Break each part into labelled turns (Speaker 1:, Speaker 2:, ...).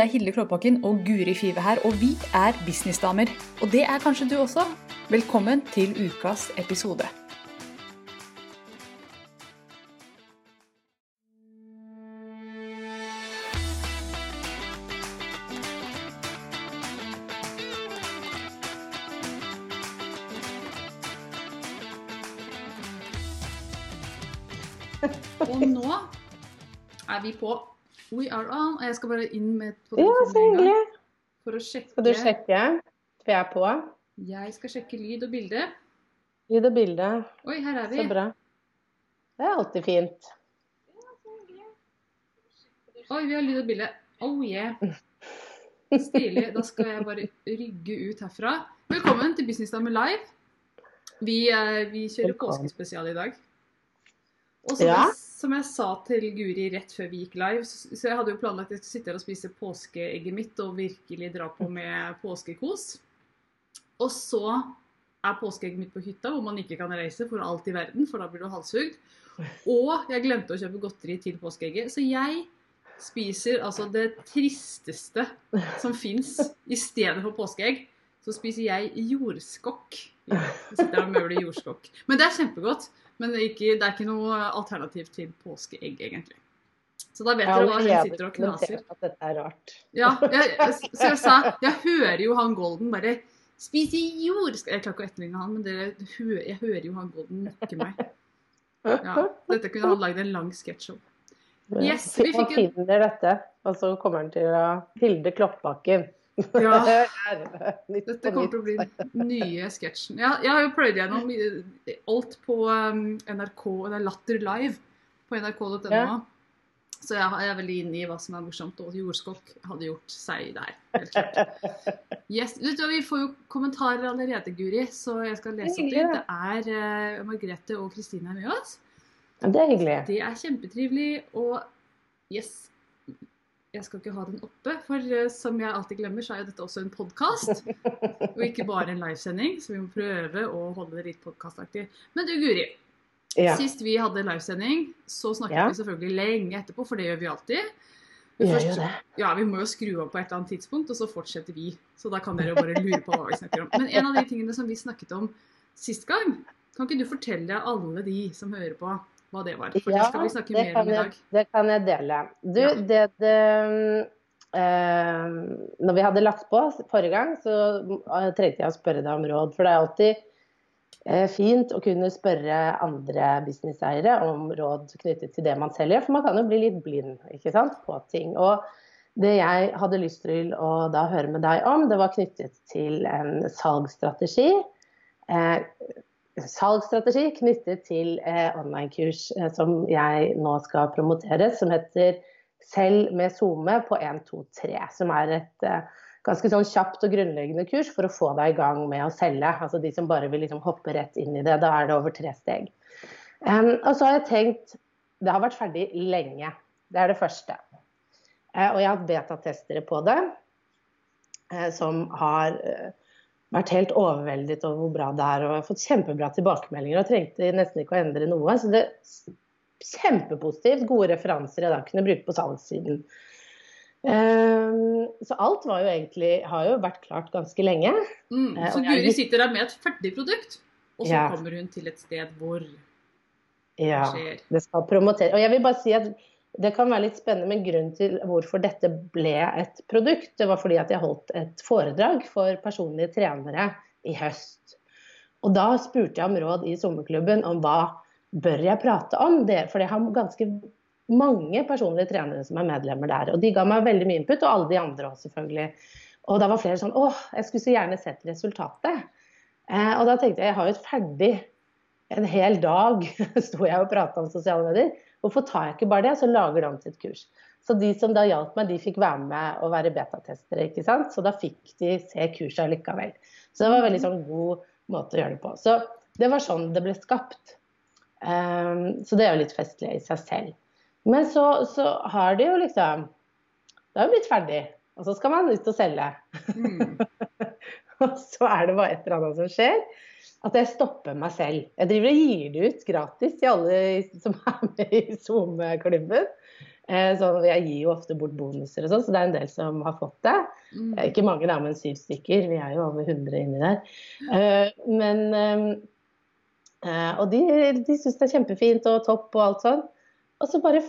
Speaker 1: Det er Hilde Klåbakken og Guri Five her, og vi er businessdamer. Og det er kanskje du også. Velkommen til ukas episode. Og nå er vi på We are on. Og jeg skal bare inn med
Speaker 2: Ja, så hyggelig.
Speaker 1: for å sjekke.
Speaker 2: Skal du sjekke? For jeg er på.
Speaker 1: Jeg skal sjekke lyd og bilde.
Speaker 2: Lyd og bilde.
Speaker 1: Oi, her er vi.
Speaker 2: Så bra. Det er alltid fint.
Speaker 1: Oi, vi har lyd og bilde. Oh yeah. Stilig. Da skal jeg bare rygge ut herfra. Velkommen til Businessdame live. Vi, vi kjører påskespesial i dag. Og som,
Speaker 2: Ja.
Speaker 1: jeg, som jeg sa til Guri rett før vi gikk live, så, så jeg hadde jo planlagt at jeg skulle sitte her og spise påskeegget mitt og virkelig dra på med påskekos. Og så er påskeegget mitt på hytta, hvor man ikke kan reise for alt i verden, for da blir du halshugd. Og jeg glemte å kjøpe godteri til påskeegget, så jeg spiser altså det tristeste som fins. I stedet for påskeegg, så spiser jeg jordskokk. Jeg sitter her og møler jordskokk. Men det er kjempegodt. Men det er ikke, det er ikke noe alternativ til påskeegg, egentlig. Så da vet
Speaker 2: ja,
Speaker 1: dere hva hun sitter og knaser.
Speaker 2: at dette er rart.
Speaker 1: Ja, jeg, jeg, så jeg sa Jeg hører jo han Golden bare Spise jord! Jeg klarer ikke å etterligne han, men dere, jeg hører jo han Golden nakke meg. Ja, dette kunne han lagd en lang sketsj om. Yes, vi fikk en-
Speaker 2: finner dette, og så kommer han til å Hilde Kloppbakken.
Speaker 1: Ja. Dette kommer til å bli den nye sketsjen. Ja, jeg har jo pløyd gjennom alt på um, NRK, det er Latter Live på nrk.no.
Speaker 2: Ja.
Speaker 1: Så jeg er veldig inne i hva som er morsomt, og jordskokk hadde gjort seg der. helt klart. Yes. Du, vi får jo kommentarer allerede, Guri, så jeg skal lese opp litt. Det er uh, Margrethe og Kristine er med oss.
Speaker 2: Det er hyggelig.
Speaker 1: Det er kjempetrivelig, og yes Jeg skal ikke ha den oppe, for eh, som jeg alltid glemmer, så er jo dette også en podkast. Og ikke bare en livesending, så vi må prøve å holde det litt podkastaktig. Men du, Guri.
Speaker 2: Ja.
Speaker 1: Sist vi hadde livesending, så snakket
Speaker 2: Ja.
Speaker 1: vi selvfølgelig lenge etterpå, for det gjør vi alltid. Men først- ja, vi må jo skru av på et eller annet tidspunkt, og så fortsetter vi. Så da kan dere jo bare lure på hva vi snakker om. Men en av de tingene som vi snakket om sist gang, kan ikke du fortelle alle de som hører på, hva det var? For det skal vi snakke mer om i
Speaker 2: jeg-
Speaker 1: dag.
Speaker 2: Det kan jeg dele. Du,
Speaker 1: Ja.
Speaker 2: det, det eh, Når vi hadde lagt på forrige gang, så eh, trengte jeg å spørre deg om råd. For det er alltid eh, fint å kunne spørre andre businesseiere om råd knyttet til det man selger. For man kan jo bli litt blind ikke sant, på ting. Og det jeg hadde lyst til å da høre med deg om, det var knyttet til en salgsstrategi. Eh, salgsstrategi knyttet til eh, online-kurs eh, som jeg nå skal promotere, som heter Selv med SoMe på 1, 2, 3. Som er et eh, ganske sånn kjapt og grunnleggende kurs for å få deg i gang med å selge. Altså de som bare vil liksom hoppe rett inn i det. Da er det over tre steg. Um, og så har jeg tenkt Det har vært ferdig lenge. Det er det første. Eh, og jeg har hatt betatestere på det eh, som har eh, vært helt overveldet over hvor bra det er. Og jeg har fått kjempebra tilbakemeldinger og trengte nesten ikke å endre noe. Så det Kjempepositivt. Gode referanser jeg da kunne bruke på salgssiden. Um, så alt var jo egentlig, har jo vært klart ganske lenge.
Speaker 1: Mm.
Speaker 2: Eh,
Speaker 1: Så Guri sitter der med et ferdig produkt, og så
Speaker 2: Ja.
Speaker 1: kommer hun til et sted hvor det
Speaker 2: Ja,
Speaker 1: skjer.
Speaker 2: det skal promotere. Og jeg vil bare si at det kan være litt spennende, men grunnen til hvorfor dette ble et produkt, det var fordi at jeg holdt et foredrag for personlige trenere i høst. Og da spurte jeg om råd i sommerklubben om hva bør jeg prate om. Det, for jeg har ganske mange personlige trenere som er medlemmer der. Og de ga meg veldig mye input, og alle de andre også, selvfølgelig. Og da var flere sånn åh, jeg skulle så gjerne sett resultatet. Eh, og da tenkte jeg jeg har jo et ferdig en hel dag sto jeg og prata om sosiale medier. Hvorfor tar jeg ikke bare det, så lager de sitt kurs? Så de som da hjalp meg, de fikk være med og være betatestere, ikke sant. Så da fikk de se kurset likevel. Så det var en veldig sånn god måte å gjøre det på. Så det var sånn det ble skapt. Um, så det er jo litt festlig i seg selv. Men så, så har det jo liksom Det har jo blitt ferdig. Og så skal man ut og selge.
Speaker 1: Mm.
Speaker 2: Og så er det bare et eller annet som skjer. At jeg stopper meg selv. Jeg driver og gir det ut gratis til alle som er med i Zoom-klubben. Eh, så jeg gir jo ofte bort bonuser og sånn, så det er en del som har fått det.
Speaker 1: Mm.
Speaker 2: Ikke mange, da, men syv stykker. Vi er jo over 100 inni der. Eh, Men eh, Og de, de syns det er kjempefint og topp og alt sånn. Og så bare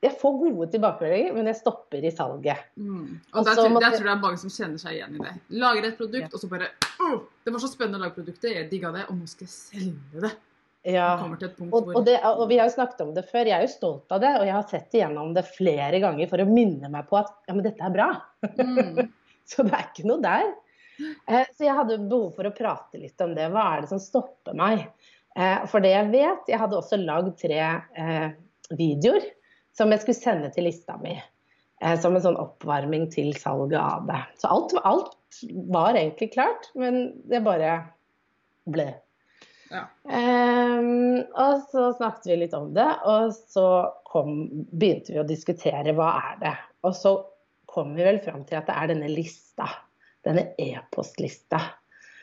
Speaker 2: Jeg får gode tilbakemeldinger, men jeg stopper i salget.
Speaker 1: Mm.
Speaker 2: Og
Speaker 1: der, tror- der tror jeg det er mange som kjenner seg igjen i det. Lager et produkt,
Speaker 2: Ja.
Speaker 1: og så bare oh, Det var så spennende å lage produktet, jeg digga det, og nå skal jeg selge det.
Speaker 2: Ja. Og, og, det, og vi har jo snakket om det før. Jeg er jo stolt av det, og jeg har sett igjennom det flere ganger for å minne meg på at ja, men dette er bra.
Speaker 1: mm.
Speaker 2: Så det er ikke noe der. Eh, Så jeg hadde behov for å prate litt om det. Hva er det som stopper meg? Eh, For det jeg vet Jeg hadde også lagd tre eh, videoer som jeg skulle sende til lista mi. eh, Som en sånn oppvarming til salget av det. Så alt, alt var egentlig klart, men det bare ble.
Speaker 1: Ja.
Speaker 2: Um, og så snakket vi litt om det, og så kom, begynte vi å diskutere hva er det. Og så kom vi vel fram til at det er denne lista, denne e-postlista,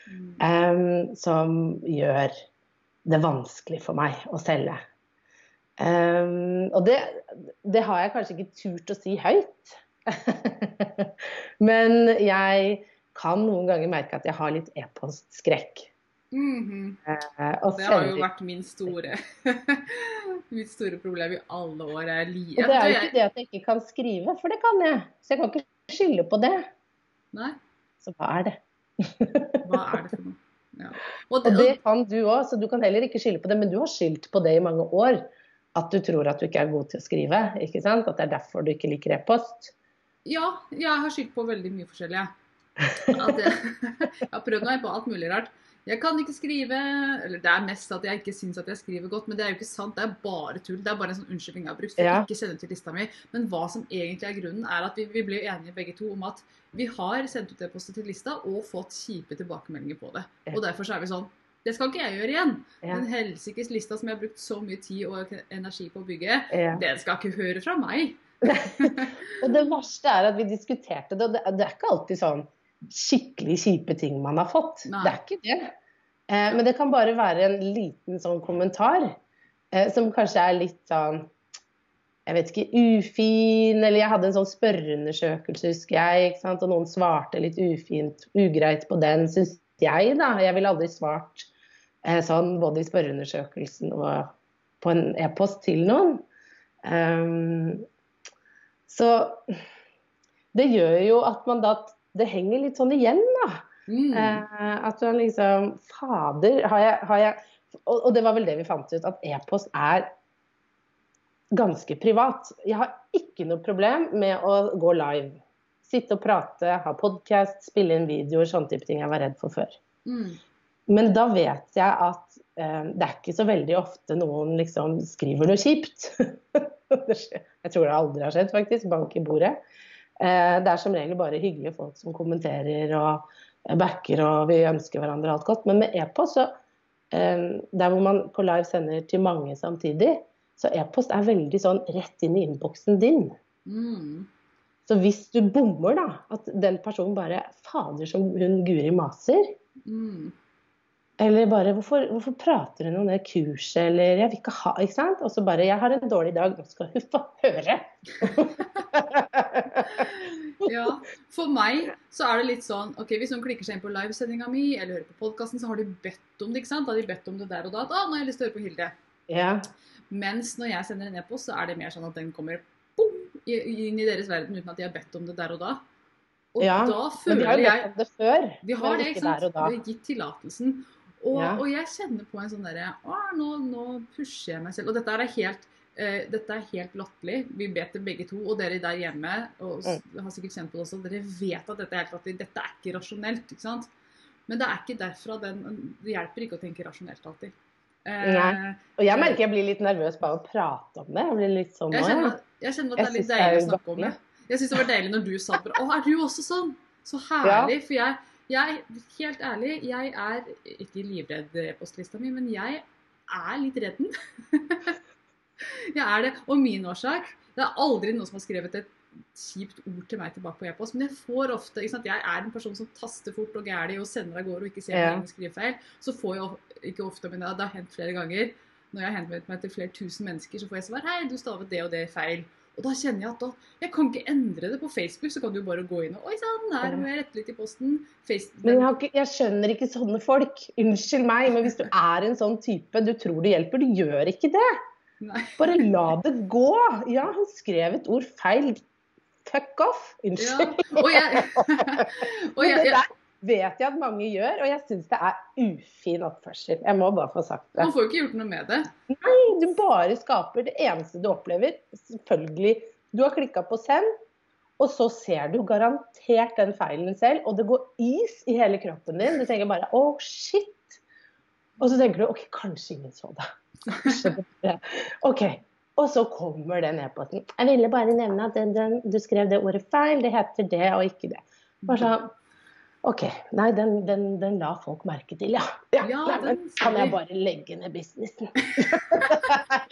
Speaker 1: Mm.
Speaker 2: um, som gjør det vanskelig for meg å selge. Ehm, og det, det har jeg kanskje ikke turt å si høyt. Men jeg kan noen ganger merke at jeg har litt e-postskrekk.
Speaker 1: Mm
Speaker 2: -hmm. og
Speaker 1: Det har jo vært min store Mitt store problem i alle år. Er
Speaker 2: Og det er jo ikke det at jeg ikke kan skrive, for det kan jeg. Så jeg kan ikke skylde på det.
Speaker 1: Nei,
Speaker 2: Så hva er det?
Speaker 1: hva er det for noe? Ja. Og
Speaker 2: Og
Speaker 1: det,
Speaker 2: det kan du òg, så du kan heller ikke skylde på det. Men du har skyldt på det i mange år. At du tror at du ikke er god til å skrive. ikke sant? At det er derfor du ikke liker e-post.
Speaker 1: ja, jeg har skyldt på veldig mye forskjellig. At jeg, jeg har prøvd meg på alt mulig rart. Jeg kan ikke skrive Eller det er mest at jeg ikke syns at jeg skriver godt, men det er jo ikke sant. Det er bare tull. Det er bare en sånn unnskyldning jeg har brukt for
Speaker 2: Ja.
Speaker 1: ikke sende til lista mi. Men hva som egentlig er grunnen, er at vi, vi ble enige begge to om at vi har sendt ut e-poster til lista og fått kjipe tilbakemeldinger på det. Og derfor så er vi sånn Det skal ikke jeg gjøre igjen.
Speaker 2: Ja.
Speaker 1: Den helsikes lista som jeg har brukt så mye tid og energi på å bygge,
Speaker 2: Ja.
Speaker 1: den skal ikke høre fra meg.
Speaker 2: Og det verste er at vi diskuterte det, og det, det er ikke alltid sånn skikkelig kjipe ting man har fått.
Speaker 1: Nei.
Speaker 2: Det er ikke det. Eh, men det kan bare være en liten sånn kommentar eh, som kanskje er litt sånn jeg vet ikke, ufin, eller jeg hadde en sånn spørreundersøkelse, husker jeg, og noen svarte litt ufint, ugreit på den, syns jeg, da. Jeg ville aldri svart eh, sånn både i spørreundersøkelsen og på en e-post til noen. Um, så det gjør jo at man da Det henger litt sånn igjen, da.
Speaker 1: Mm.
Speaker 2: Eh, at man liksom Fader, har jeg, har jeg og, og det var vel det vi fant ut, at e-post er ganske privat. Jeg har ikke noe problem med å gå live. Sitte og prate, ha podkast, spille inn videoer, sånne type ting jeg var redd for før.
Speaker 1: Mm.
Speaker 2: Men da vet jeg at eh, det er ikke så veldig ofte noen liksom skriver noe kjipt. Jeg tror det aldri har skjedd, faktisk. Bank i bordet. Eh, det er som regel bare hyggelige folk som kommenterer og backer, og vi ønsker hverandre alt godt. Men med e-post, så eh, Der hvor man på live sender til mange samtidig, så e-post er veldig sånn rett inn i innboksen din.
Speaker 1: Mm.
Speaker 2: Så hvis du bommer, da, at den personen bare Fader, som hun Guri maser.
Speaker 1: Mm.
Speaker 2: Eller bare hvorfor, hvorfor prater hun om det kurset, eller jeg vil ikke ha Ikke sant? Og så bare Jeg har en dårlig dag, nå skal hun få høre!
Speaker 1: Ja, for meg så er det litt sånn ok, Hvis noen klikker seg inn på livesendinga mi eller hører på podkasten, så har de bedt om det. ikke sant? Da har de bedt om det der og da. at, Å, nå har jeg lyst til å høre på Hilde.
Speaker 2: ja.
Speaker 1: Mens når jeg sender en e-post, så er det mer sånn at den kommer inn i deres verden uten at de har bedt om det der og da. Og
Speaker 2: Ja,
Speaker 1: da
Speaker 2: Men vi
Speaker 1: føler
Speaker 2: har jo
Speaker 1: jeg
Speaker 2: bedt om det før.
Speaker 1: Vi har det, ikke sant? Vi har gitt tillatelsen. Og,
Speaker 2: Ja.
Speaker 1: og jeg kjenner på en sånn derre Å, nå, nå pusher jeg meg selv. Og dette er helt uh, dette er helt latterlig. Vi vet det begge to, og dere der hjemme og
Speaker 2: Mm.
Speaker 1: har sikkert kjent på det også. Dere vet at dette er helt latterlig. Dette er ikke rasjonelt. ikke sant? Men det er ikke derfra den Det hjelper ikke å tenke rasjonelt alltid. Eh,
Speaker 2: Nei. Og jeg merker jeg blir litt nervøs bare av å prate om det. Jeg blir litt sånn
Speaker 1: jeg, kjenner, jeg kjenner at det er litt deilig å snakke om det. Jeg syns det var deilig når du sa det. Å, er du også sånn? Så herlig. For jeg, jeg, helt ærlig, jeg er ikke livredd e-postlista mi, men jeg er litt redd den. jeg er det. Og min årsak Det er aldri noen som har skrevet et kjipt ord til meg tilbake på e-post, men jeg får ofte ikke sant? Jeg er en person som taster fort og gæli og sender av gårde og ikke ser
Speaker 2: Ja.
Speaker 1: mine skrivefeil. Så får jeg ikke ofte, men det har hendt flere ganger. Når jeg har henvendt meg til flere tusen mennesker, så får jeg svar Hei, du stavet det og det feil. Og da kjenner jeg at da, jeg kan ikke endre det på Facebook, så kan du bare gå inn og Oi sann, her må jeg rette litt i posten. Facebook.
Speaker 2: Men jeg, ikke, jeg skjønner ikke sånne folk. Unnskyld meg, men hvis du er en sånn type, du tror det hjelper, du gjør ikke det.
Speaker 1: Nei.
Speaker 2: Bare la det gå. Ja, han skrev et ord feil. Fuck off.
Speaker 1: Ja.
Speaker 2: Unnskyld.
Speaker 1: Og jeg, og jeg,
Speaker 2: det der vet jeg at mange gjør, og jeg syns det er ufin oppførsel. Jeg må bare få sagt det.
Speaker 1: Man får jo ikke gjort noe med det.
Speaker 2: Nei, du bare skaper det eneste du opplever. Selvfølgelig, du har klikka på send, og så ser du garantert den feilen selv, og det går is i hele kroppen din. Du tenker bare å, shit. Og så tenker du OK, kanskje ingen så det. Kanskje det. OK. Og så kommer den e-posten. Jeg ville bare nevne at den, den, du skrev det ordet feil. Det heter det og ikke det. Bare sånn OK. Nei, den, den, den la folk merke til, ja. ja,
Speaker 1: Ja,
Speaker 2: nei, men
Speaker 1: den
Speaker 2: kan jeg bare legge ned businessen?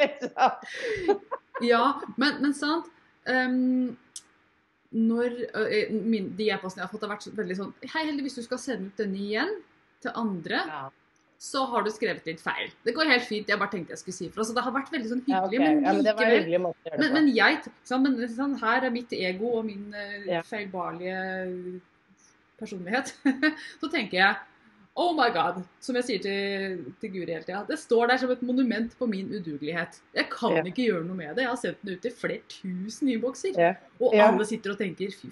Speaker 2: liksom.
Speaker 1: Ja, men, men sant Um, Når min, de e-postene jeg har fått, har vært veldig sånn Hei, heldigvis du skal sende ut denne igjen til andre,
Speaker 2: Ja.
Speaker 1: Så har du skrevet litt feil. Det går helt fint. Jeg bare tenkte jeg skulle si fra. Så det har vært veldig sånn
Speaker 2: Ja,
Speaker 1: hyggelig, men
Speaker 2: ja, men det var en
Speaker 1: likevel
Speaker 2: hyggelig måte
Speaker 1: Men, men jeg sånn, men, sånn, her er mitt ego og min eh,
Speaker 2: Ja.
Speaker 1: feilbarlige personlighet. Så tenker jeg Oh my god, som jeg sier til, til Guri hele tida. Det står der som et monument på min udugelighet. Jeg kan
Speaker 2: Ja.
Speaker 1: ikke gjøre noe med det. Jeg har sendt den ut til flere tusen innbokser.
Speaker 2: Ja.
Speaker 1: Og
Speaker 2: Ja.
Speaker 1: alle sitter og tenker fy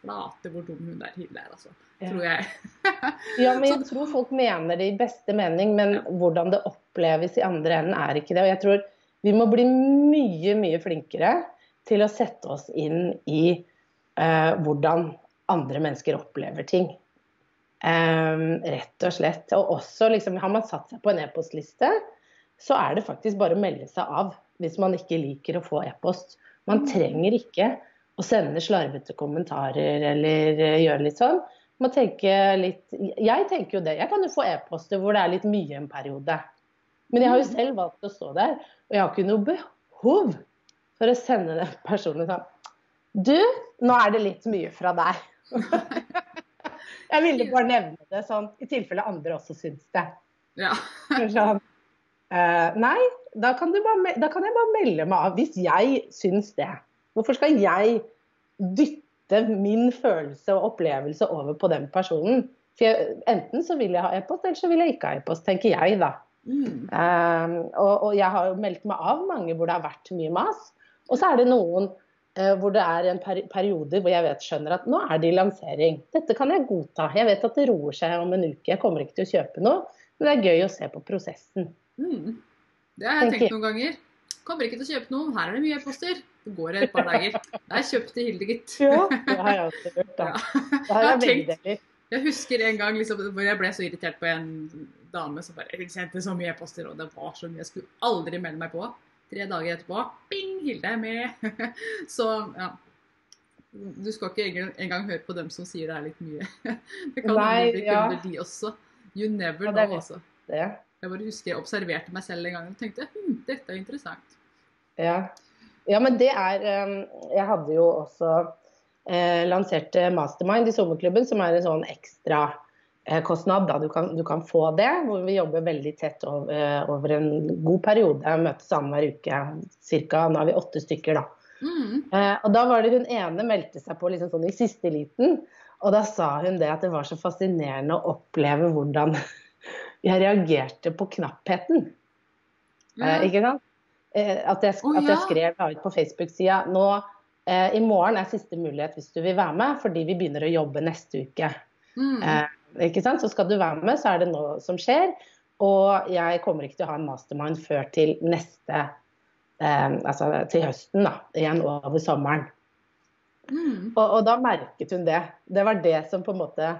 Speaker 1: flate hvor dum hun der Hilde er, altså.
Speaker 2: Ja.
Speaker 1: Tror jeg.
Speaker 2: Ja, men jeg tror folk mener det i beste mening, men
Speaker 1: Ja.
Speaker 2: hvordan det oppleves i andre enden er ikke det. Og jeg tror vi må bli mye, mye flinkere til å sette oss inn i uh, hvordan andre mennesker opplever ting. Um, rett og slett. Og også liksom, har man satt seg på en e-postliste, så er det faktisk bare å melde seg av hvis man ikke liker å få e-post. Man trenger ikke å sende slarvete kommentarer eller gjør gjøre litt sånn. Man tenker litt, jeg tenker jo det. Jeg kan jo få e-poster hvor det er litt mye en periode. Men jeg har jo selv valgt å stå der, og jeg har ikke noe behov for å sende den personen sånn Du, nå er det litt mye fra deg. jeg ville bare nevne det sånn, i tilfelle andre også syns det.
Speaker 1: Ja.
Speaker 2: Sånn, uh, nei, da kan, du bare, da kan jeg bare melde meg av hvis jeg syns det. Hvorfor skal jeg dytte min følelse og opplevelse over på den personen? For jeg, enten så vil jeg ha e-post, eller så vil jeg ikke ha e-post, tenker jeg da.
Speaker 1: Mm.
Speaker 2: Um, og, og jeg har jo meldt meg av mange hvor det har vært mye mas. Og så er det noen uh, hvor det er en peri periode hvor jeg vet, skjønner at nå er det i lansering. Dette kan jeg godta. Jeg vet at det roer seg om en uke. Jeg kommer ikke til å kjøpe noe. Men det er gøy å se på prosessen.
Speaker 1: Mm. Det har jeg tenkt noen ganger. Kommer ikke til å kjøpe noe. Her er det mye e-poster. Det går et par dager. Er kjøpt til Hilde, gitt.
Speaker 2: Ja, det har jeg også gjort. da.
Speaker 1: Ja.
Speaker 2: Det har
Speaker 1: Jeg veldig
Speaker 2: deler.
Speaker 1: Jeg husker en gang liksom, hvor jeg ble så irritert på en dame som bare sendte så mye e-poster, og det var så mye. Jeg skulle aldri melde meg på. Tre dager etterpå Bing! Hilde er med. så ja. Du skal ikke engang, høre på dem som sier det er litt mye. Det kan
Speaker 2: Nei,
Speaker 1: bli kunder, ja. de også. You never
Speaker 2: Ja, det er
Speaker 1: know, altså.
Speaker 2: Det.
Speaker 1: Jeg bare husker jeg observerte meg selv en gang og tenkte hm, dette er interessant.
Speaker 2: Ja. ja, men det er eh, Jeg hadde jo også eh, lansert eh, Mastermind i sommerklubben, som er en sånn ekstra eh, kostnad. Da. Du, kan, du kan få det, hvor vi jobber veldig tett over, eh, over en god periode. Møtes annenhver uke cirka. Nå er vi åtte stykker, da.
Speaker 1: Mm.
Speaker 2: Eh, og da var det hun ene meldte seg på liksom sånn i siste liten. Og da sa hun det at det var så fascinerende å oppleve hvordan jeg reagerte på knappheten.
Speaker 1: Ja.
Speaker 2: Eh, ikke sant? Eh, at, jeg,
Speaker 1: Å,
Speaker 2: at jeg skrev ut på Facebook-sida nå eh, I morgen er siste mulighet hvis du vil være med, fordi vi begynner å jobbe neste uke.
Speaker 1: Mm.
Speaker 2: Eh, ikke sant? Så skal du være med, så er det noe som skjer. Og jeg kommer ikke til å ha en mastermind før til neste eh, Altså til høsten, da. Igjen over sommeren.
Speaker 1: Mm.
Speaker 2: Og, og da merket hun det. Det var det som på en måte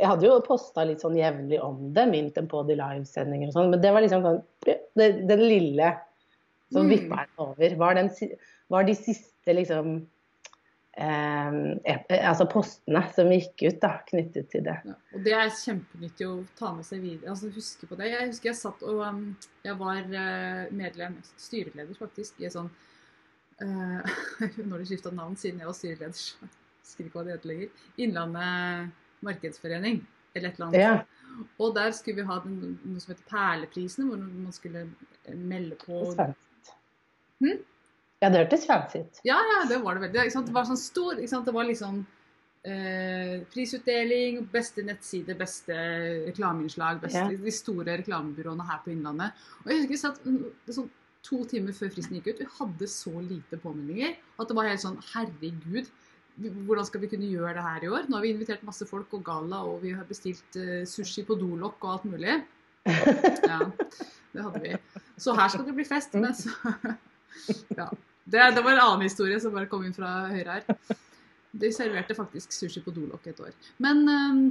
Speaker 2: Jeg hadde jo posta litt sånn jevnlig om det, mint dem på de livesendinger og sånn, men det var liksom sånn Den lille som
Speaker 1: Mm.
Speaker 2: vippa en over, var, den, var de siste liksom eh, eh, Altså postene som gikk ut da, knyttet til det.
Speaker 1: Ja, og det er kjempenyttig å ta med seg videre. altså Huske på det. Jeg husker jeg satt og um, Jeg var eh, medlem, styreleder faktisk, i en sånn uh, Når de skifta navn siden jeg var styreleder, så husker ikke hva det heter lenger. Innlandet markedsforening, eller et eller annet.
Speaker 2: Ja,
Speaker 1: Og der skulle vi ha den, noe som heter Perleprisene, hvor man skulle melde på. Hm?
Speaker 2: Ja, det hørtes fancy ut.
Speaker 1: Ja, ja, det var det veldig. Det var sånn stor? Det var liksom eh, prisutdeling, beste nettside, beste reklameinnslag, beste,
Speaker 2: Ja.
Speaker 1: de store reklamebyråene her på Innlandet. Og jeg husker vi satt sånn to timer før fristen gikk ut, vi hadde så lite påmeldinger at det var helt sånn Herregud, hvordan skal vi kunne gjøre det her i år? Nå har vi invitert masse folk og galla, og vi har bestilt eh, sushi på dolokk og alt mulig. Ja, det hadde vi. Så her skal det bli fest. Men så Ja. Det, det var en annen historie som bare kom inn fra høyre her. De serverte faktisk sushi på dolokk et år. Men ehm,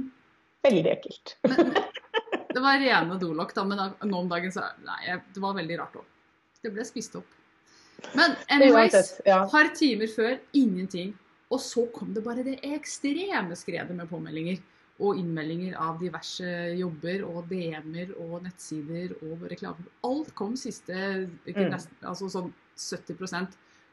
Speaker 2: Veldig ekkelt.
Speaker 1: det var rene dolokk, da. Men nå om dagen så Nei, det var veldig rart òg. Det ble spist opp. Men anyways, et par timer før ingenting. Og så kom det bare det ekstreme skredet med påmeldinger og innmeldinger av diverse jobber og DM-er og nettsider og reklamer. Alt kom siste ikke
Speaker 2: Mm.
Speaker 1: altså sånn 70%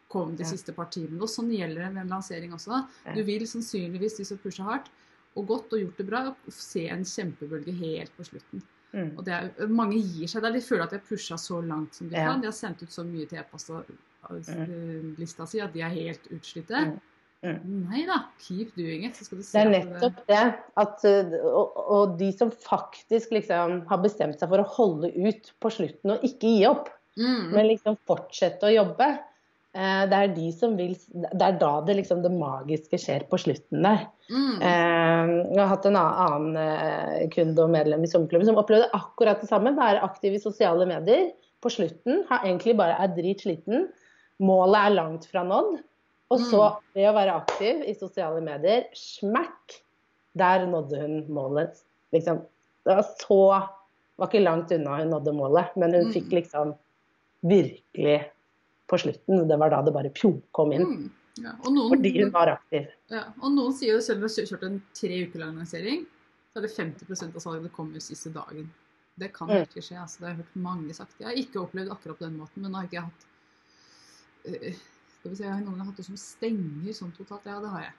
Speaker 1: kom de
Speaker 2: Ja.
Speaker 1: siste par timene. Og sånn gjelder det med en lansering også.
Speaker 2: Ja.
Speaker 1: Du vil sannsynligvis, de som pusher hardt og godt og gjort det bra, se en kjempebølge helt på slutten.
Speaker 2: Mm.
Speaker 1: Og det er, mange gir seg der. De føler at de har pusha så langt som de
Speaker 2: Ja.
Speaker 1: kan. De har sendt ut så mye til e-postlista si at de er helt utslitte.
Speaker 2: Mm. Mm.
Speaker 1: Nei da, keep doing it.
Speaker 2: Det er nettopp det. At, uh, og, og de som faktisk liksom har bestemt seg for å holde ut på slutten og ikke gi opp,
Speaker 1: mm.
Speaker 2: men liksom fortsette å jobbe, eh, det er de som vil Det er da det liksom det magiske skjer på slutten der.
Speaker 1: Mm.
Speaker 2: Eh, Jeg har hatt en annen eh, kunde og medlem i sommerklubben som opplevde akkurat det samme. Være aktiv i sosiale medier på slutten. Har egentlig bare er dritsliten. Målet er langt fra nådd. Og så ved å være aktiv i sosiale medier, smack! Der nådde hun målet. Liksom, det var så var ikke langt unna hun nådde målet, men hun
Speaker 1: Mm.
Speaker 2: fikk liksom virkelig på slutten. Det var da det bare pjo, kom inn.
Speaker 1: Mm. Ja. Og, noen,
Speaker 2: Fordi hun var aktiv.
Speaker 1: ja. og noen sier jo selv om du har kjørt en tre uker lang lansering, så er det 50% av salget det kommer siste dagen. Det kan
Speaker 2: Mm.
Speaker 1: virkelig skje. altså Det har jeg hørt mange sagt. Jeg har ikke opplevd akkurat på den måten, men nå har ikke hatt øh, skal vi se, Jeg har noen har hatt det som stenger sånn totalt. Ja, det har jeg.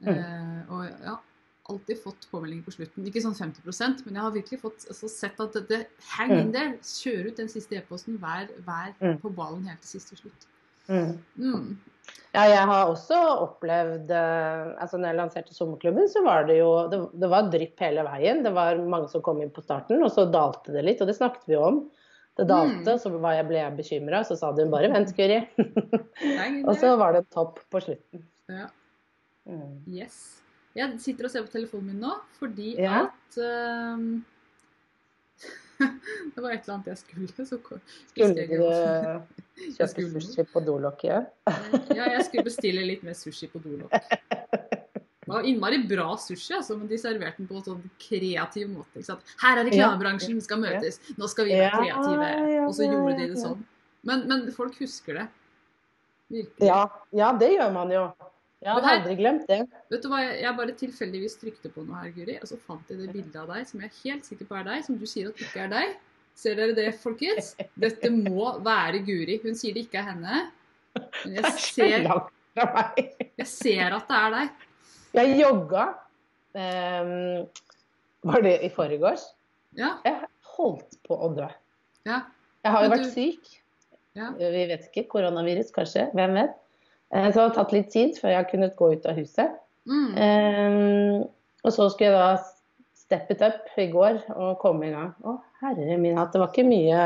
Speaker 2: Mm.
Speaker 1: Eh, og ja, alltid fått påmeldinger på slutten. Ikke sånn 50% men jeg har virkelig fått, altså, sett at det, hang in
Speaker 2: Mm.
Speaker 1: there. Kjør ut den siste e-posten. Vær, vær
Speaker 2: Mm.
Speaker 1: på ballen helt til siste slutt.
Speaker 2: Mm.
Speaker 1: Mm.
Speaker 2: Ja, jeg har også opplevd eh, altså når jeg lanserte sommerklubben, så var det jo det, det var drypp hele veien. Det var mange som kom inn på starten, og så dalte det litt. Og det snakket vi om. Det dalte,
Speaker 1: Mm.
Speaker 2: så jeg, ble jeg bekymra. Så sa hun bare 'vent, Guri'. Og så var det topp på slutten.
Speaker 1: Ja.
Speaker 2: Mm.
Speaker 1: Yes. Jeg sitter og ser på telefonen min nå fordi
Speaker 2: Ja.
Speaker 1: at um, Det var et eller annet jeg skulle, så
Speaker 2: Skulle du eh, kjøpe sushi på dolokket?
Speaker 1: Ja, jeg skulle bestille litt mer sushi på dolokk. Det var innmari bra sushi, altså, men de serverte den på en sånn kreativ måte. Her er reklamebransjen, vi skal møtes, nå skal vi være kreative. Og så gjorde de det sånn. Men, men folk husker det. Virkelig.
Speaker 2: Ja, ja, det gjør man jo. Jeg
Speaker 1: har
Speaker 2: aldri glemt det.
Speaker 1: Vet du hva, jeg bare tilfeldigvis trykte på noe her, Guri, og så fant jeg det bildet av deg som jeg er helt sikker på er deg, som du sier at ikke er deg. Ser dere det, folkens? Dette må være Guri. Hun sier det ikke er henne. Men jeg
Speaker 2: er
Speaker 1: ser, jeg ser at det er deg.
Speaker 2: Jeg jogga. Um, var det i forgårs?
Speaker 1: Ja.
Speaker 2: Jeg holdt på å dø.
Speaker 1: ja.
Speaker 2: Jeg har jo vært syk.
Speaker 1: Ja.
Speaker 2: Vi vet ikke. Koronavirus, kanskje. Hvem vet. Eh, Så det har tatt litt tid før jeg har kunnet gå ut av huset.
Speaker 1: Mm.
Speaker 2: Um, og så skulle jeg da steppet up i går og komme i gang. Å, herre min hatt. Det var ikke mye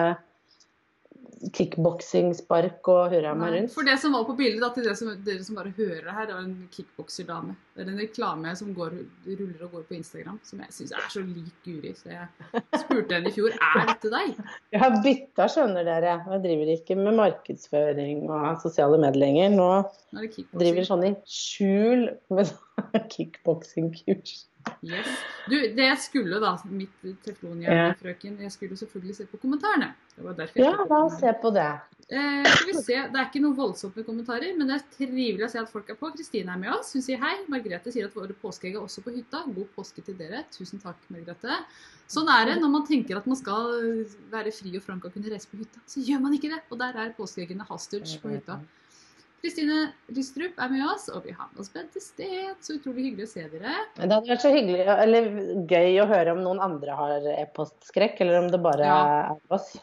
Speaker 2: kickboksing, spark og hurra meg
Speaker 1: Nei,
Speaker 2: rundt.
Speaker 1: For det som var på bildet, da, til dere som, dere som bare hører her, det var en kickbokserdame. Det er en reklame som går, ruller og går på Instagram, som jeg syns er så lik Guri. Så jeg spurte henne i fjor er dette deg.
Speaker 2: Jeg har bytta, skjønner dere. Jeg driver ikke med markedsføring og sosiale medier lenger. Nå
Speaker 1: Nå er
Speaker 2: driver sånn i skjul med kickboksingkurs.
Speaker 1: Yes. Du, det jeg skulle da, mitt teflonhjerne-frøken, jeg skulle selvfølgelig se på kommentarene. Det var derfor jeg
Speaker 2: Ja, la oss se på det.
Speaker 1: Eh, skal vi se, Det er ikke noe voldsomt med kommentarer, men det er trivelig å se at folk er på. Kristine er med oss. Hun sier hei. Margrethe sier at våre påskeegg er også på hytta. God påske til dere. Tusen takk, Margrethe. Sånn er det når man tenker at man skal være fri og frank og kunne reise på hytta. Så gjør man ikke det. Og der er påskeeggene Hastage på hytta. Kristine Lystrup er med oss, og vi har med oss Bente Steen. Så utrolig hyggelig å se dere.
Speaker 2: Det hadde vært så hyggelig, eller gøy å høre om noen andre har e-postskrekk, eller om det bare
Speaker 1: Ja.
Speaker 2: er oss.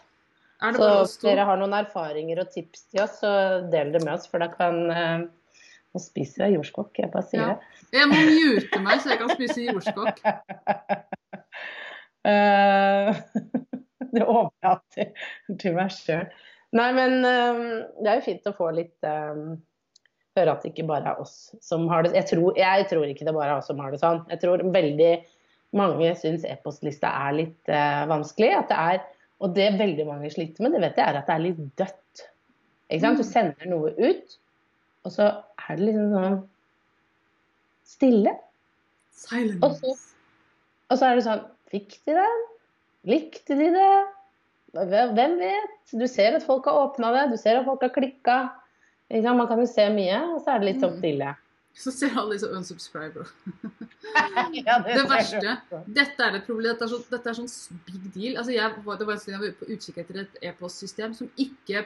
Speaker 1: Er
Speaker 2: Så hvis dere har noen erfaringer og tips til oss, så del det med oss, for da kan eh, Nå spiser jeg jordskokk, jeg bare sier
Speaker 1: Ja.
Speaker 2: det.
Speaker 1: Jeg må mute meg, så jeg kan spise jordskokk.
Speaker 2: Eh, det overlater til meg sjøl. Nei, men eh, det er jo fint å få litt eh, Høre at det ikke bare er oss som har det jeg tror, jeg tror ikke det bare er oss som har det sånn. Jeg tror veldig mange syns e-postlista er litt eh, vanskelig. At det er, og det veldig mange sliter med, det vet jeg, er at det er litt dødt. Ikke sant? Du sender noe ut, og så er det liksom sånn stille. Og
Speaker 1: Silence.
Speaker 2: så- Og så er det sånn Fikk de det? Likte de det? Hvem vet? Du ser at folk har åpna det, du ser at folk har klikka. Man kan jo se mye, og så er det litt sånn
Speaker 1: Mm.
Speaker 2: stille.
Speaker 1: Så ser alle disse unsubscriber.
Speaker 2: Ja,
Speaker 1: Det verste. Dette er et problem. Dette er, så, dette er sånn big deal. Altså jeg, det var en stund jeg var på utkikk etter et e-postsystem som ikke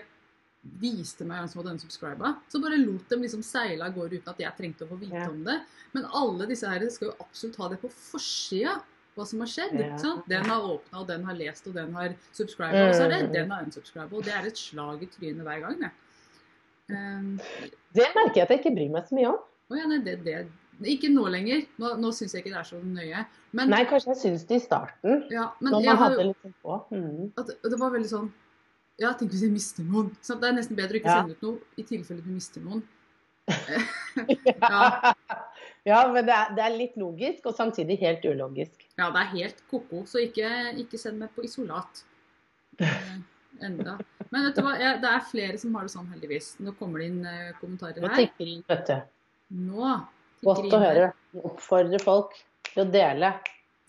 Speaker 1: viste meg hvem som hadde unsubscriba. Så bare lot dem liksom seile av gårde uten at jeg trengte å få vite
Speaker 2: Ja.
Speaker 1: om det. Men alle disse her skal jo absolutt ha det på forsida. Hva som har skjedd.
Speaker 2: Ja.
Speaker 1: Den har åpna, og den har lest, og den har subscriba. Og så er det
Speaker 2: Mm.
Speaker 1: den har unsubscriba. Og det er et slag i trynet hver gang. Det. Um,
Speaker 2: Det merker jeg at jeg ikke bryr meg så mye om.
Speaker 1: Oh, ja, nei, det, det, ikke nå lenger. Nå, nå syns jeg ikke det er så nøye. Men,
Speaker 2: Nei, kanskje jeg syns det i starten,
Speaker 1: ja, men
Speaker 2: når man hadde litt på. Mm.
Speaker 1: at det, det var veldig sånn Ja, tenk hvis jeg mister noen. Så det er nesten bedre å ikke
Speaker 2: Ja.
Speaker 1: sende ut noe i tilfelle du mister noen.
Speaker 2: Ja. Ja, men det er, det er litt logisk, og samtidig helt ulogisk.
Speaker 1: Ja, det er helt ko-ko, så ikke, ikke send meg på isolat. Eh, enda. Men vet du hva, det er flere som har det sånn, heldigvis. Nå kommer det inn eh, kommentarer
Speaker 2: Nå
Speaker 1: her.
Speaker 2: tikker inn, vet du.
Speaker 1: Nå
Speaker 2: Godt å høre. Oppfordre folk til å dele.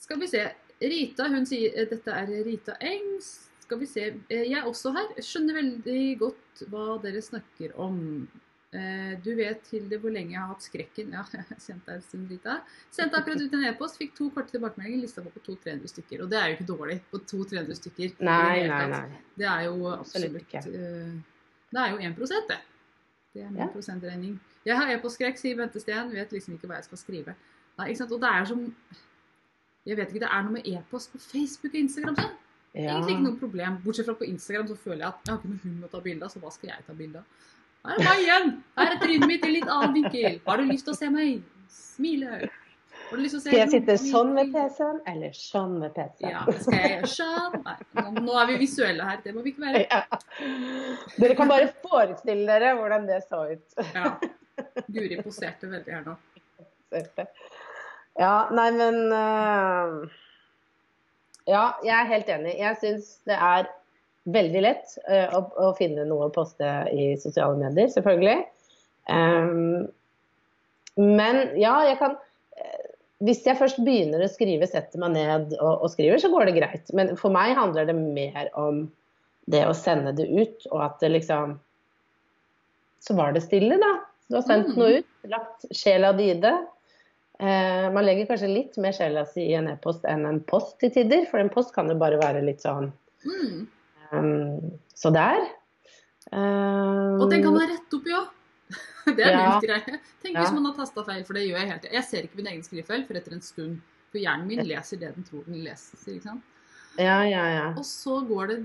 Speaker 1: Skal vi se. Rita, hun sier eh, Dette er Rita Engs. Skal vi se. Jeg er også her. Skjønner veldig godt hva dere snakker om. Eh, Du vet, Hilde, hvor lenge jeg har hatt skrekken. Ja, jeg har kjent deg en stund, Rita. Sendte akkurat ut en e-post. Fikk to korte tilbakemeldinger. Lista var på 200-300 stykker. Og det er jo ikke dårlig. På 200-300 stykker.
Speaker 2: Nei, nei, nei.
Speaker 1: Det er jo
Speaker 2: Absolutt
Speaker 1: absolutt
Speaker 2: ikke.
Speaker 1: eh, Det er jo 1 det. Det er min
Speaker 2: Ja.
Speaker 1: prosentregning. Jeg har e-postskrekk, sier Bente Steen. Vet liksom ikke hva jeg skal skrive. Nei, ikke sant? Og det er som Jeg vet ikke, det er noe med e-post på Facebook og Instagram sånn.
Speaker 2: Ja.
Speaker 1: Egentlig ikke noe problem. Bortsett fra på Instagram så føler jeg at jeg har ikke noe hund å ta bilde av, så hva skal jeg ta bilde av? Her er meg igjen! Her er trynet mitt i litt annen vinkel. Har du lyst til å se meg? Smile. Har du lyst til å se
Speaker 2: Skal jeg sitte sånn med PC-en, eller sånn med PC-en?
Speaker 1: Ja, skal jeg gjøre sånn? Nei, nå er vi visuelle her. Det må vi ikke være.
Speaker 2: Ja. Dere kan bare forestille dere hvordan det så ut.
Speaker 1: Ja. Guri poserte veldig her nå.
Speaker 2: Ja, nei, men uh, Ja, jeg er helt enig. Jeg syns det er veldig lett øh, å, å finne noe å poste i sosiale medier, selvfølgelig. Um, men ja, jeg kan eh, Hvis jeg først begynner å skrive, setter meg ned og, og skriver, så går det greit. Men for meg handler det mer om det å sende det ut, og at det liksom Så var det stille, da. Du har sendt
Speaker 1: Mm.
Speaker 2: noe ut, lagt sjela di i det. Eh, man legger kanskje litt mer sjela si i en e-post enn en post til tider, for en post kan jo bare være litt sånn
Speaker 1: Mm.
Speaker 2: Um, så der. Um,
Speaker 1: Og den kan man rette opp i òg. Det er
Speaker 2: Ja.
Speaker 1: lurt greie. Tenk
Speaker 2: Ja.
Speaker 1: hvis man har tasta feil, for det gjør jeg hele tida. Jeg ser ikke min egen skrivefeil for etter en stund. For hjernen min leser det den tror den leser.
Speaker 2: Ja, ja, ja.
Speaker 1: Og så går det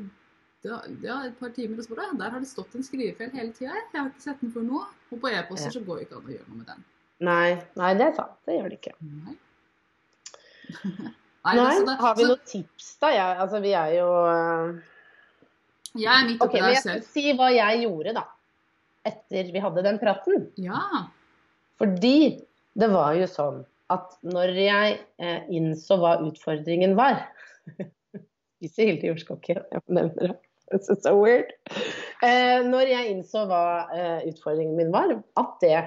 Speaker 1: ja, ja, et par timer, og så bare, der har det stått en skrivefeil hele tida. Jeg har ikke sett den før nå. Og på e-poster
Speaker 2: Ja.
Speaker 1: så går det ikke an å gjøre noe med den.
Speaker 2: Nei, nei, det er sant. Det gjør det ikke.
Speaker 1: Nei.
Speaker 2: Nei,
Speaker 1: det- så det-
Speaker 2: Har vi
Speaker 1: så
Speaker 2: noen tips, da? Ja, altså, vi er jo uh,
Speaker 1: Jeg er midt oppi
Speaker 2: okay,
Speaker 1: der selv.
Speaker 2: si hva jeg gjorde, da. Etter vi hadde den praten.
Speaker 1: Ja.
Speaker 2: Fordi det var jo sånn at når jeg eh, innså hva utfordringen var Ikke Hilde jordskokk igjen, jeg nevner det. Is so weird. Eh, når jeg innså hva eh, utfordringen min var, at det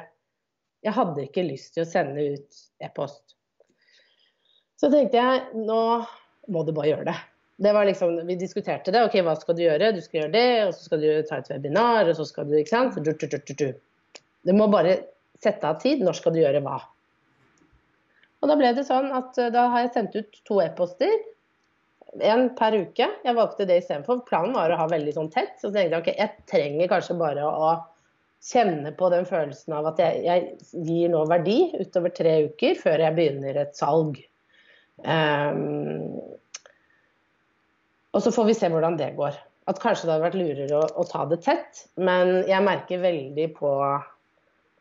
Speaker 2: Jeg hadde ikke lyst til å sende ut e-post. Så tenkte jeg nå må du bare gjøre det. Det var liksom, Vi diskuterte det. ok, Hva skal du gjøre? Du skal gjøre det, og så skal du ta et webinar, og så skal du ikke sant? Du, du, du, du, må bare sette av tid. Når skal du gjøre hva? Og da ble det sånn at eh, da har jeg sendt ut to e-poster. En per uke. Jeg valgte det istedenfor. Planen var å ha veldig sånn tett. Så tenkte jeg ok, jeg trenger kanskje bare å kjenne på den følelsen av at jeg, jeg gir nå verdi utover tre uker før jeg begynner et salg. Ehm, og så får vi se hvordan det går. at kanskje det hadde vært lurere å, å ta det tett. Men jeg merker veldig på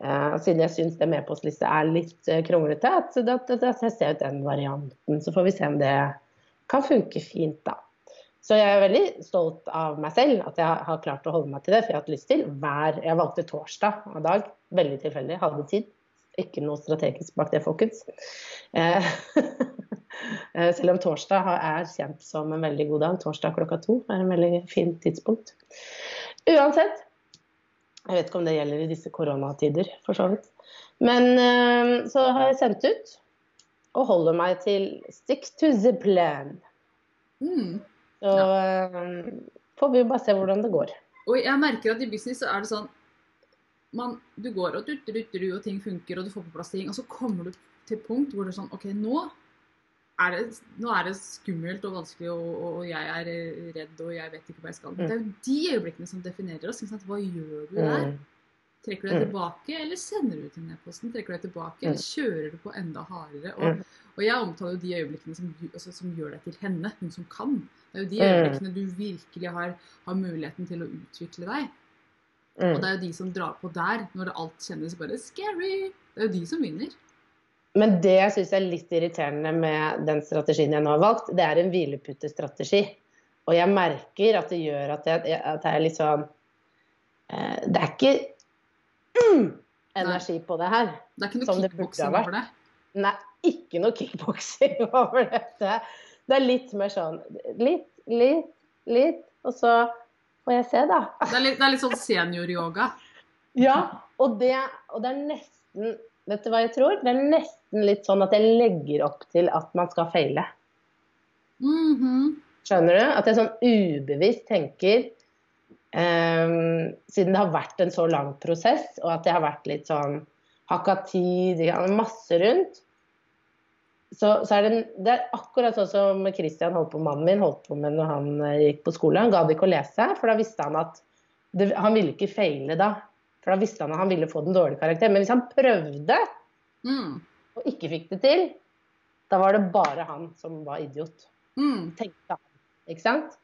Speaker 2: eh, Siden jeg syns det med postliste er litt eh, kronglete, at da tester jeg ut den varianten. Så får vi se om det kan funke fint, da. Så jeg er veldig stolt av meg selv, at jeg har klart å holde meg til det. For jeg har hatt lyst til hver Jeg valgte torsdag av dag. Veldig tilfeldig. Hadde tid. Ikke noe strategisk bak det, folkens. Eh, selv om torsdag er kjent som en veldig god dag. Torsdag klokka to er en veldig fint tidspunkt. Uansett. Jeg vet ikke om det gjelder i disse koronatider, for så vidt. Men eh, så har jeg sendt ut og holder meg til stick to the plan.
Speaker 1: Mm.
Speaker 2: Så ja. um, får vi jo bare se hvordan det går.
Speaker 1: Og jeg merker at i business så er det sånn man, Du går og dutter, dutter, og ting funker, og du får på plass ting, og så kommer du til et punkt hvor det er sånn OK, nå er det, nå er det skummelt og vanskelig, og, og, jeg er redd, og jeg vet ikke hva jeg skal. Men det er jo de øyeblikkene som definerer oss. Hva gjør du der? Mm. Trekker du deg mm. tilbake, eller sender du til nedposten? Trekker du deg tilbake, eller kjører du på enda hardere? Og, og jeg omtaler jo de øyeblikkene som, altså, som, gjør deg til henne, hun som kan. Det er jo de øyeblikkene du virkelig har, har muligheten til å utvikle deg. Og det er jo de som drar på der, når alt kjennes bare scary. Det er jo de som vinner.
Speaker 2: Men det jeg syns er litt irriterende med den strategien jeg nå har valgt, det er en hvileputestrategi. Og jeg merker at det gjør at jeg, at jeg er litt sånn eh, Det er ikke mm, energi på det her.
Speaker 1: Det er ikke noe kickboksing over det?
Speaker 2: Nei, ikke noe kickboksing over dette. Det er litt mer sånn litt, litt, litt, og så får jeg se, da.
Speaker 1: Det er litt, det er litt sånn senioryoga?
Speaker 2: ja, og det, og det er nesten Vet du hva jeg tror? Det er nesten litt sånn at jeg legger opp til at man skal feile.
Speaker 1: Mm -hmm.
Speaker 2: Skjønner du? At jeg sånn ubevisst tenker Um, siden det har vært en så lang prosess, og at det har vært litt sånn hakka tid, masse rundt, så, så er det, det, er akkurat sånn som Christian holdt på, mannen min holdt på med når han eh, gikk på skole. Han gadd ikke å lese, for da visste han at det, Han ville ikke feile da. For da visste han at han ville få den dårlige karakteren. Men hvis han prøvde
Speaker 1: mm.
Speaker 2: og ikke fikk det til, da var det bare han som var idiot.
Speaker 1: Mm.
Speaker 2: Tenkte han. Ikke sant?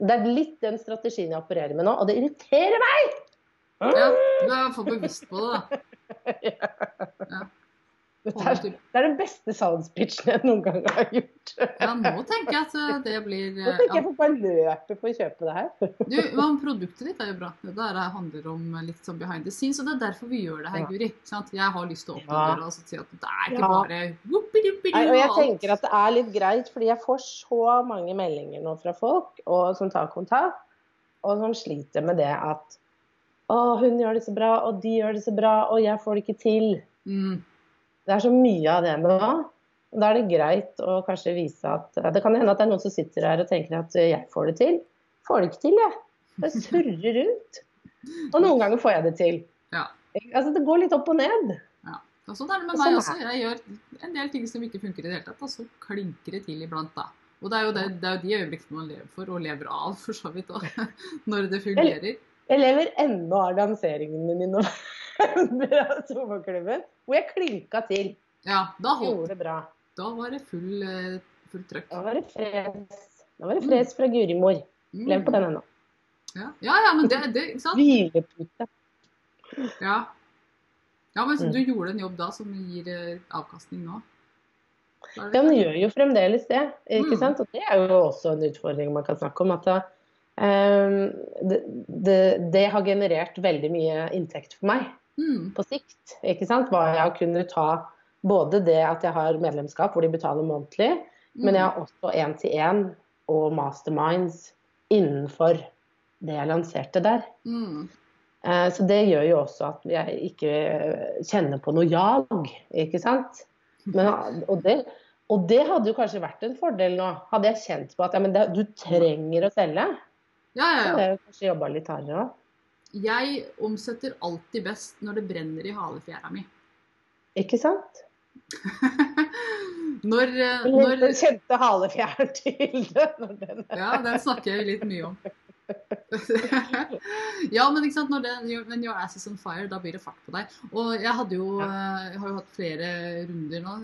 Speaker 2: Det er litt den strategien jeg opererer med nå, og det irriterer meg!
Speaker 1: Ja, du er iallfall bevisst på det, da.
Speaker 2: Ja. Det er, det er, den beste salgspitchen jeg noen gang har gjort.
Speaker 1: Ja, nå tenker jeg at eh, det blir
Speaker 2: Nå tenker jeg får bare løpe for å kjøpe det her.
Speaker 1: Du, men Produktet ditt er jo bra. Det der handler om litt sånn behind the scenes, og det er derfor vi gjør det her, Guri. Sant? Jeg har lyst til å åpne ja. døra og si at det er ikke ja. bare
Speaker 2: Nei, Og jeg tenker at det er litt greit, fordi jeg får så mange meldinger nå fra folk og, som tar kontakt, og som sliter med det at å, hun gjør det så bra, og de gjør det så bra, og jeg får det ikke til.
Speaker 1: Mm.
Speaker 2: Det er så mye av det nå. Da er det greit å kanskje vise at Det kan hende at det er noen som sitter her og tenker at jeg får det til. Får det ikke til, jeg. Det surrer rundt. Og noen ganger får jeg det til.
Speaker 1: Ja.
Speaker 2: Altså, det går litt opp og ned.
Speaker 1: Ja. Og sånn er det med meg også. Jeg gjør en del ting som ikke funker i det hele tatt, og så klinker det til iblant, da. Og det er jo, det, det er jo de øyeblikkene man lever for, og lever av, for så vidt òg. Når det fungerer.
Speaker 2: Jeg, jeg lever ennå av lanseringen min i av sommerklubben, hvor jeg klinka til.
Speaker 1: Ja, da
Speaker 2: holdt Gjorde det bra.
Speaker 1: Da var det full, eh, full trøkk.
Speaker 2: Da var det fres. Da var det fres fra Gurimor. Mm. Lev på den ennå.
Speaker 1: Ja. ja, ja, men det, det ikke sant?
Speaker 2: Hvilepute.
Speaker 1: Ja. ja, men mm. du gjorde en jobb da som gir eh, avkastning nå?
Speaker 2: Ja, men gjør jo fremdeles det. ikke mm. sant? Og det er jo også en utfordring man kan snakke om. at da, um, det, det, det, har generert veldig mye inntekt for meg
Speaker 1: mm.
Speaker 2: på sikt. ikke sant? Hva jeg kunne ta både det at jeg har medlemskap hvor de betaler månedlig, mm. men jeg har også én-til-én og masterminds innenfor det jeg lanserte der.
Speaker 1: Mm.
Speaker 2: Eh, så det gjør jo også at jeg ikke kjenner på noe jag, ikke sant. Men, og, det, og, det, hadde jo kanskje vært en fordel nå. Hadde jeg kjent på at ja, det, du trenger å selge,
Speaker 1: ja, ja, ja. så
Speaker 2: hadde jeg kanskje jobba litt hardere òg.
Speaker 1: Jeg omsetter alltid best når det brenner i halefjæra mi.
Speaker 2: Ikke sant?
Speaker 1: når, eh, når
Speaker 2: Den kjente halefjæren til det.
Speaker 1: ja, den snakker jeg litt mye om. ja, men ikke sant, når det, when your ass is on fire, da blir det fart på deg. Og jeg, hadde jo, eh, jeg har jo hatt flere runder nå,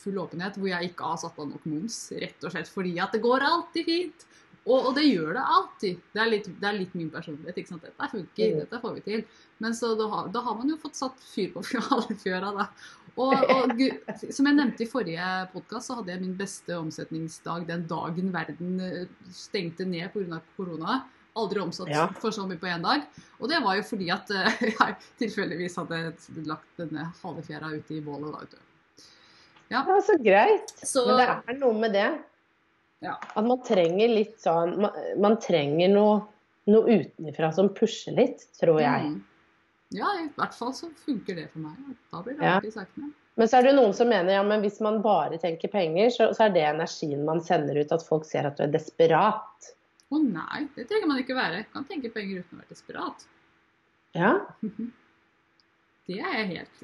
Speaker 1: full åpenhet, hvor jeg ikke har satt av nok moms. Rett og slett fordi at det går alltid fint Og, og det gjør det alltid. Det er, litt, det er litt min personlighet. ikke sant? Dette funker,
Speaker 2: Mm.
Speaker 1: dette får vi til. Men så da, har- da har man jo fått satt fyr på fjøra, da. Og, og som jeg nevnte i forrige podkast, så hadde jeg min beste omsetningsdag den dagen verden eh, stengte ned pga. korona. Aldri omsatt
Speaker 2: Ja.
Speaker 1: for så mye på én dag. Og det var jo fordi at eh, jeg tilfeldigvis hadde lagt denne halve fjæra ute i bålet. da, vet du.
Speaker 2: Ja, så greit.
Speaker 1: Så
Speaker 2: Men det er noe med det.
Speaker 1: Ja.
Speaker 2: At man trenger litt sånn Man, man trenger noe, noe utenfra som pusher litt, tror jeg.
Speaker 1: Mm. Ja, i hvert fall så funker det for meg. Da blir det
Speaker 2: Ja.
Speaker 1: alltid sakene.
Speaker 2: Men så er det noen som mener ja, men hvis man bare tenker penger, så, så er det energien man sender ut, at folk ser at du er desperat.
Speaker 1: Å nei, det trenger man ikke være. Man Kan tenke penger uten å være desperat.
Speaker 2: Ja,
Speaker 1: Det er jeg helt,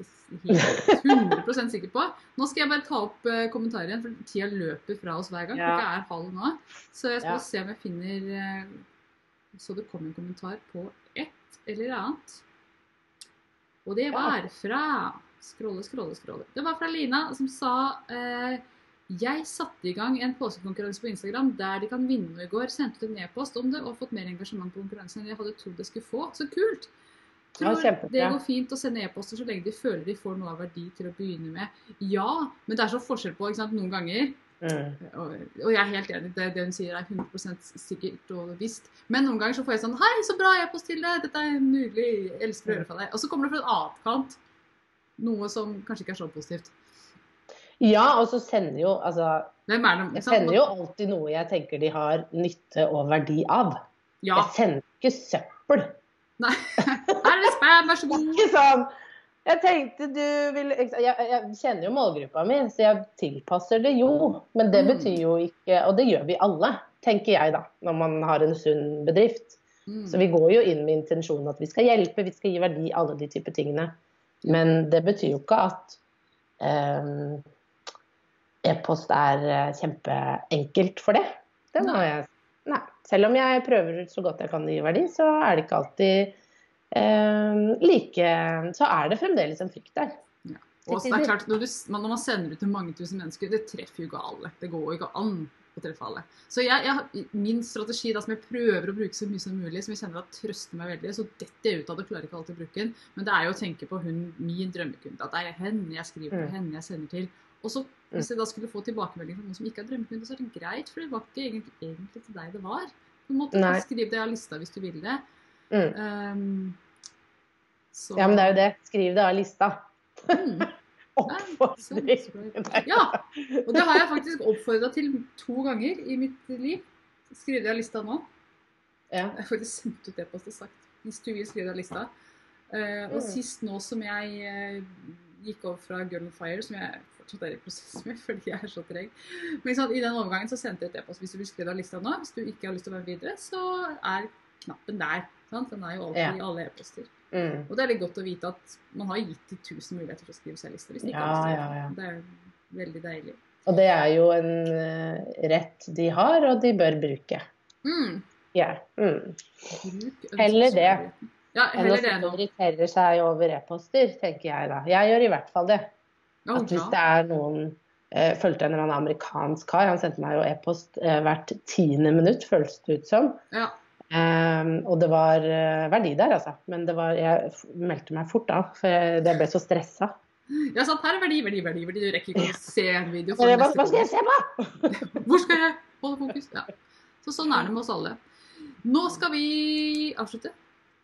Speaker 1: helt 100 sikker på. Nå skal jeg bare ta opp uh, kommentarer igjen, for tida løper fra oss hver gang.
Speaker 2: Ja.
Speaker 1: Klokka er halv nå. Så jeg skal
Speaker 2: Ja.
Speaker 1: se om jeg finner eh, Så det kom en kommentar på et eller annet. Og det var fra Skrolle, skrolle, skrolle. Det var fra Lina som sa eh, jeg satte i gang en påskekonkurranse på Instagram der de kan vinne noe i går. Sendte ut en e-post om det og fått mer engasjement på konkurransen enn jeg hadde trodd jeg skulle få. Så kult! Tror
Speaker 2: ja,
Speaker 1: det går fint å sende e-poster så lenge de føler de får noe av verdi til å begynne med. Ja, men det er så forskjell på ikke sant? noen ganger
Speaker 2: mm.
Speaker 1: og, og jeg er helt enig, det, det hun sier er 100% sikkert og visst. Men noen ganger så får jeg sånn Hei, så bra e-post til deg! Dette er nydelig! Jeg elsker å høre fra deg. Og så kommer det fra en annen kant noe som kanskje ikke er så positivt.
Speaker 2: ja og så sender jo altså
Speaker 1: det?
Speaker 2: Jeg sender jo alltid noe jeg tenker de har nytte og verdi av.
Speaker 1: Ja.
Speaker 2: Jeg sender ikke søppel.
Speaker 1: Nei. Her er det spam, vær så god.
Speaker 2: Ikke sånn Jeg tenkte du ville jeg, jeg kjenner jo målgruppa mi, så jeg tilpasser det jo. Men det
Speaker 1: Mm.
Speaker 2: betyr jo ikke Og det gjør vi alle, tenker jeg da, når man har en sunn bedrift.
Speaker 1: Mm.
Speaker 2: Så vi går jo inn med intensjonen at vi skal hjelpe, vi skal gi verdi, alle de typer tingene. Men det betyr jo ikke at eh, e-post er eh, kjempeenkelt for det. Den
Speaker 1: har
Speaker 2: jeg Nei. Selv om jeg prøver så godt jeg kan å gi verdi, så er det ikke alltid like Så er det fremdeles en frykt der.
Speaker 1: Og så det er klart, når, du, når man sender ut til mange tusen mennesker, det treffer jo ikke alle. Det går jo ikke an å treffe alle. Så jeg, jeg, min strategi da, som jeg prøver å bruke så mye som mulig, som jeg kjenner at trøster meg veldig, så detter jeg ut av det, klarer ikke alltid å bruke den, men det er jo å tenke på hun, min drømmekunde. At det er henne jeg skriver til,
Speaker 2: Mm.
Speaker 1: henne jeg sender til. Og så hvis jeg da skulle få tilbakemelding fra noen som ikke er drømmekunde, så er det greit, for det var ikke egentlig, egentlig til deg det var. Du måtte skrive
Speaker 2: det
Speaker 1: jeg det av lista hvis du vil det.
Speaker 2: Mm.
Speaker 1: Um, så,
Speaker 2: Ja, men det er jo det. Skriv det av lista.
Speaker 1: Mm.
Speaker 2: Oppfordring.
Speaker 1: Ja, og det har jeg faktisk oppfordra til to ganger i mitt liv. Skriv det av lista nå.
Speaker 2: Ja.
Speaker 1: Jeg har faktisk sendt ut e-post og sagt hvis du vil skrive av lista. Uh, og
Speaker 2: Mm.
Speaker 1: sist nå som jeg uh, gikk over fra Girl on Fire, som jeg fortsatt er i prosess med fordi jeg er så treg Men sant, i den overgangen så sendte jeg et e-post hvis du vil skrive av lista nå. Hvis du ikke har lyst til å være videre, så er knappen der. Sant? Den er jo alltid
Speaker 2: Ja.
Speaker 1: i alle e-poster.
Speaker 2: Mm.
Speaker 1: Og det er litt godt å vite at man har gitt de tusen muligheter til å skrive seg liste. hvis de ikke
Speaker 2: Ja, ja,
Speaker 1: det. er veldig deilig.
Speaker 2: Og det er jo en eh, rett de har, og de bør bruke.
Speaker 1: Mm.
Speaker 2: Ja. Mm.
Speaker 1: Bruk
Speaker 2: Heller det.
Speaker 1: Ja,
Speaker 2: Enn å irritere seg over e-poster, tenker jeg da. Jeg gjør i hvert fall det.
Speaker 1: Oh,
Speaker 2: At hvis det er noen eh, Fulgte en eller annen amerikansk kar, han sendte meg jo e-post eh, hvert tiende minutt, føles det ut som.
Speaker 1: Ja.
Speaker 2: Ehm, og det var eh, verdi der, altså. Men det var, jeg meldte meg fort av, for jeg, jeg ble så stressa.
Speaker 1: Ja, sant. her er verdi, verdi, verdi. verdi. Du rekker ikke å se en video. Neste
Speaker 2: Hva skal jeg se på?!
Speaker 1: Hvor skal jeg holde fokus? Ja. Så sånn er det med oss alle. Nå skal vi avslutte.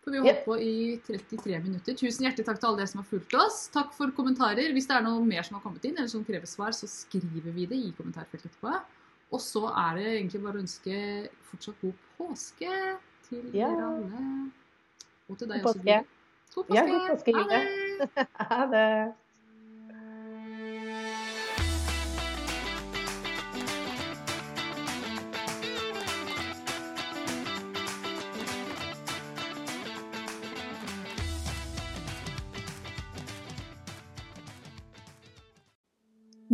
Speaker 1: For vi har holdt på i 33 minutter. Tusen hjertelig takk til alle dere som har fulgt oss. Takk for kommentarer. Hvis det er noe mer som har kommet inn, eller som krever svar, så skriver vi det i kommentarfeltet etterpå. Og så er det egentlig bare å ønske fortsatt god påske til
Speaker 2: Ja.
Speaker 1: dere alle. Og til deg
Speaker 2: God
Speaker 1: også. Guri. God påske.
Speaker 2: Ja, god påske,
Speaker 1: det.
Speaker 2: Ha det.